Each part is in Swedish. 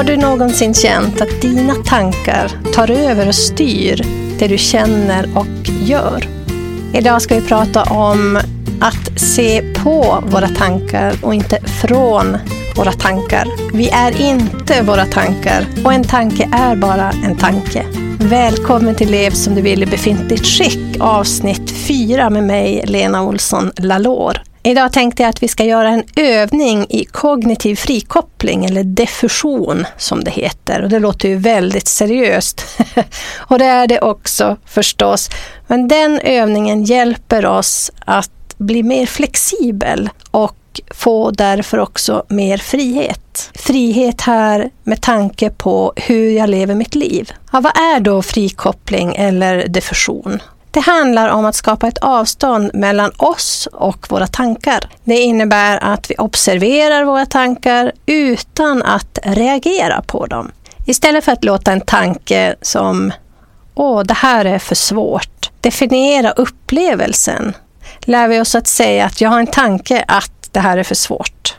Har du någonsin känt att dina tankar tar över och styr det du känner och gör? Idag ska vi prata om att se på våra tankar och inte från våra tankar. Vi är inte våra tankar och en tanke är bara en tanke. Välkommen till Lev som du vill i befintligt skick avsnitt 4 med mig Lena Olsson Lalor. Idag tänkte jag att vi ska göra en övning i kognitiv frikoppling eller diffusion som det heter. Och det låter ju väldigt seriöst. och det är det också förstås. Men den övningen hjälper oss att bli mer flexibel och få därför också mer frihet. Frihet här med tanke på hur jag lever mitt liv. Ja, vad är då frikoppling eller diffusion? Det handlar om att skapa ett avstånd mellan oss och våra tankar. Det innebär att vi observerar våra tankar utan att reagera på dem. Istället för att låta en tanke som Åh, det här är för svårt. Definiera upplevelsen. Lär vi oss att säga att jag har en tanke att det här är för svårt.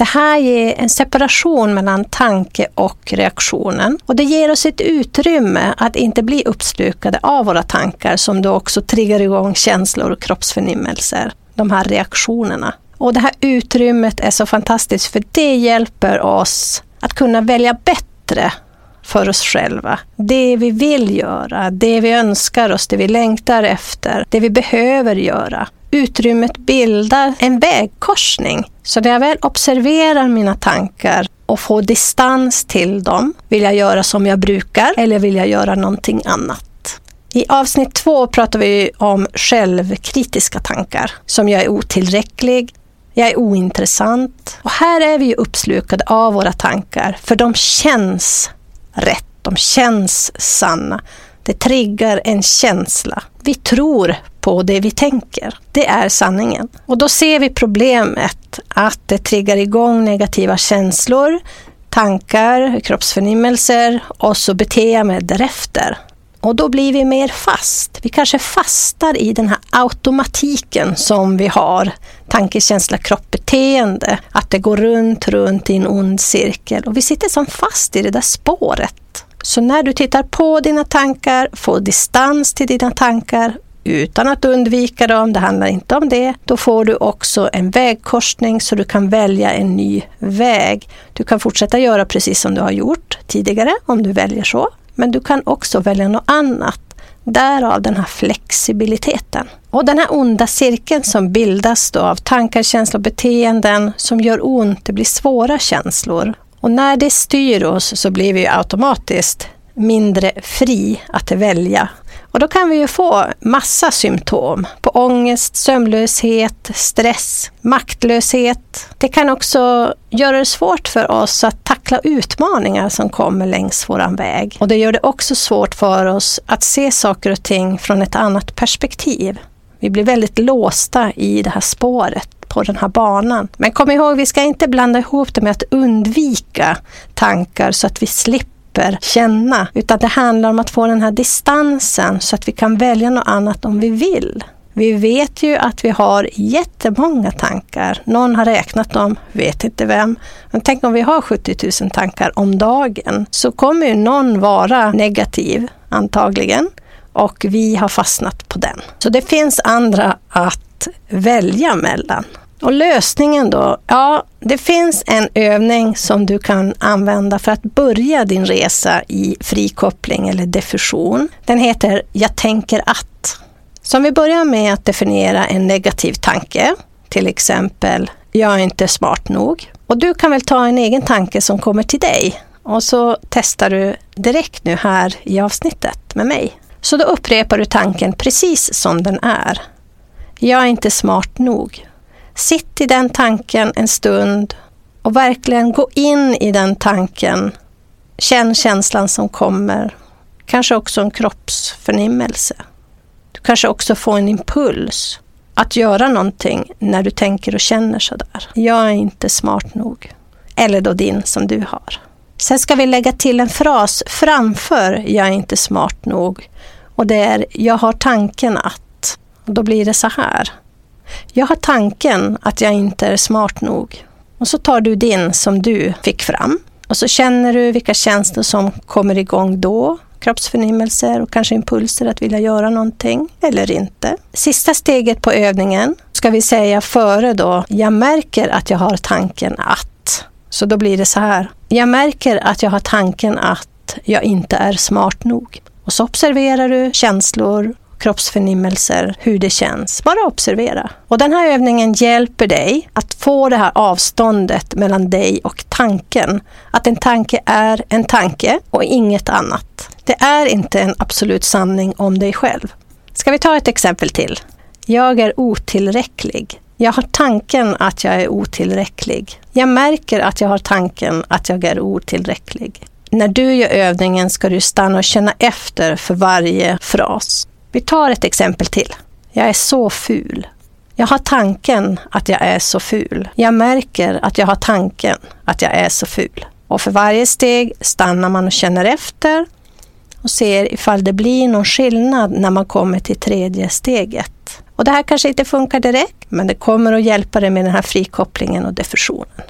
Det här ger en separation mellan tanke och reaktionen och det ger oss ett utrymme att inte bli uppslukade av våra tankar som då också triggar igång känslor och kroppsförnimmelser, de här reaktionerna. Och det här utrymmet är så fantastiskt för det hjälper oss att kunna välja bättre för oss själva. Det vi vill göra, det vi önskar oss, det vi längtar efter, det vi behöver göra utrymmet bildar en vägkorsning. Så när jag väl observerar mina tankar och får distans till dem, vill jag göra som jag brukar eller vill jag göra någonting annat? I avsnitt två pratar vi om självkritiska tankar, som jag är otillräcklig, jag är ointressant. Och här är vi uppslukade av våra tankar, för de känns rätt, de känns sanna. Det triggar en känsla. Vi tror på det vi tänker. Det är sanningen. Och då ser vi problemet att det triggar igång negativa känslor, tankar, kroppsförnimmelser och så beter jag mig därefter. Och då blir vi mer fast. Vi kanske fastar i den här automatiken som vi har. Tanke, känsla, kropp, beteende. Att det går runt, runt i en ond cirkel. Och vi sitter som fast i det där spåret. Så när du tittar på dina tankar, får distans till dina tankar utan att undvika dem, det handlar inte om det, då får du också en vägkorsning så du kan välja en ny väg. Du kan fortsätta göra precis som du har gjort tidigare om du väljer så, men du kan också välja något annat. Därav den här flexibiliteten. Och den här onda cirkeln som bildas då av tankar, känslor och beteenden som gör ont, det blir svåra känslor. Och när det styr oss så blir vi automatiskt mindre fri att välja och då kan vi ju få massa symptom på ångest, sömnlöshet, stress, maktlöshet. Det kan också göra det svårt för oss att tackla utmaningar som kommer längs våran väg. Och det gör det också svårt för oss att se saker och ting från ett annat perspektiv. Vi blir väldigt låsta i det här spåret på den här banan. Men kom ihåg, vi ska inte blanda ihop det med att undvika tankar så att vi slipper slipper känna, utan det handlar om att få den här distansen så att vi kan välja något annat om vi vill. Vi vet ju att vi har jättemånga tankar. Någon har räknat dem, vet inte vem. Men tänk om vi har 70 000 tankar om dagen, så kommer ju någon vara negativ, antagligen. Och vi har fastnat på den. Så det finns andra att välja mellan. Och lösningen då? Ja, det finns en övning som du kan använda för att börja din resa i frikoppling eller diffusion. Den heter Jag tänker att. Så om vi börjar med att definiera en negativ tanke, till exempel Jag är inte smart nog. Och du kan väl ta en egen tanke som kommer till dig och så testar du direkt nu här i avsnittet med mig. Så då upprepar du tanken precis som den är. Jag är inte smart nog. Sitt i den tanken en stund och verkligen gå in i den tanken. Känn känslan som kommer. Kanske också en kroppsförnimmelse. Du kanske också får en impuls att göra någonting när du tänker och känner sådär. Jag är inte smart nog. Eller då din som du har. Sen ska vi lägga till en fras framför jag är inte smart nog. Och det är jag har tanken att. Och då blir det så här. Jag har tanken att jag inte är smart nog. Och så tar du din som du fick fram. Och så känner du vilka känslor som kommer igång då. Kroppsförnimmelser och kanske impulser att vilja göra någonting eller inte. Sista steget på övningen ska vi säga före då. Jag märker att jag har tanken att. Så då blir det så här. Jag märker att jag har tanken att jag inte är smart nog. Och så observerar du känslor, kroppsförnimmelser, hur det känns. Bara observera. Och den här övningen hjälper dig att få det här avståndet mellan dig och tanken. Att en tanke är en tanke och inget annat. Det är inte en absolut sanning om dig själv. Ska vi ta ett exempel till? Jag är otillräcklig. Jag har tanken att jag är otillräcklig. Jag märker att jag har tanken att jag är otillräcklig. När du gör övningen ska du stanna och känna efter för varje fras. Vi tar ett exempel till. Jag är så ful. Jag har tanken att jag är så ful. Jag märker att jag har tanken att jag är så ful. Och för varje steg stannar man och känner efter och ser ifall det blir någon skillnad när man kommer till tredje steget. Och det här kanske inte funkar direkt, men det kommer att hjälpa dig med den här frikopplingen och diffusionen.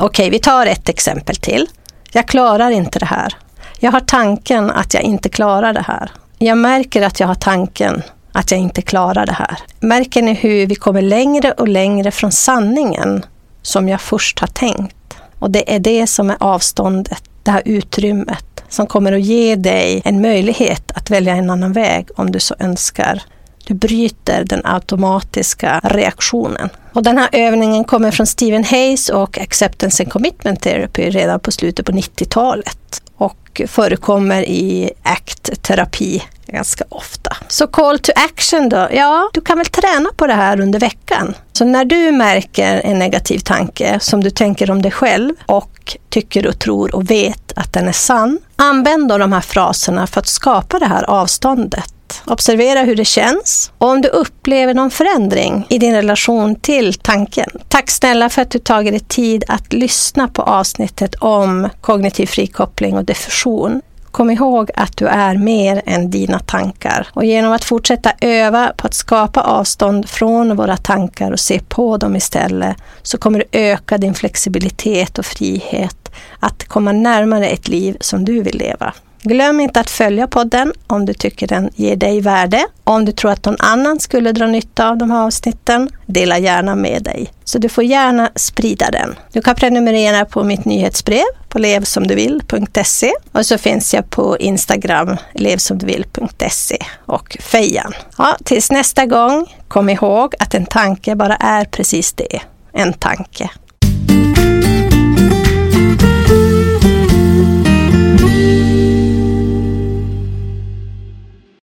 Okej, vi tar ett exempel till. Jag klarar inte det här. Jag har tanken att jag inte klarar det här. Jag märker att jag har tanken att jag inte klarar det här. Märker ni hur vi kommer längre och längre från sanningen som jag först har tänkt? Och det är det som är avståndet, det här utrymmet som kommer att ge dig en möjlighet att välja en annan väg om du så önskar. Du bryter den automatiska reaktionen. Och den här övningen kommer från Stephen Hayes och Acceptance and Commitment Therapy redan på slutet på 90-talet och förekommer i ACT-terapi ganska ofta. Så call to action då? Ja, du kan väl träna på det här under veckan. Så när du märker en negativ tanke som du tänker om dig själv och tycker och tror och vet att den är sann, använd då de här fraserna för att skapa det här avståndet Observera hur det känns och om du upplever någon förändring i din relation till tanken. Tack snälla för att du tagit dig tid att lyssna på avsnittet om kognitiv frikoppling och diffusion. Kom ihåg att du är mer än dina tankar och genom att fortsätta öva på att skapa avstånd från våra tankar och se på dem istället så kommer du öka din flexibilitet och frihet att komma närmare ett liv som du vill leva. Glöm inte att följa podden om du tycker den ger dig värde. Om du tror att någon annan skulle dra nytta av de här avsnitten, dela gärna med dig. Så du får gärna sprida den. Du kan prenumerera på mitt nyhetsbrev på levsomduvill.se och så finns jag på Instagram, levsomduvill.se och Fejan. Ja, tills nästa gång, kom ihåg att en tanke bara är precis det, en tanke.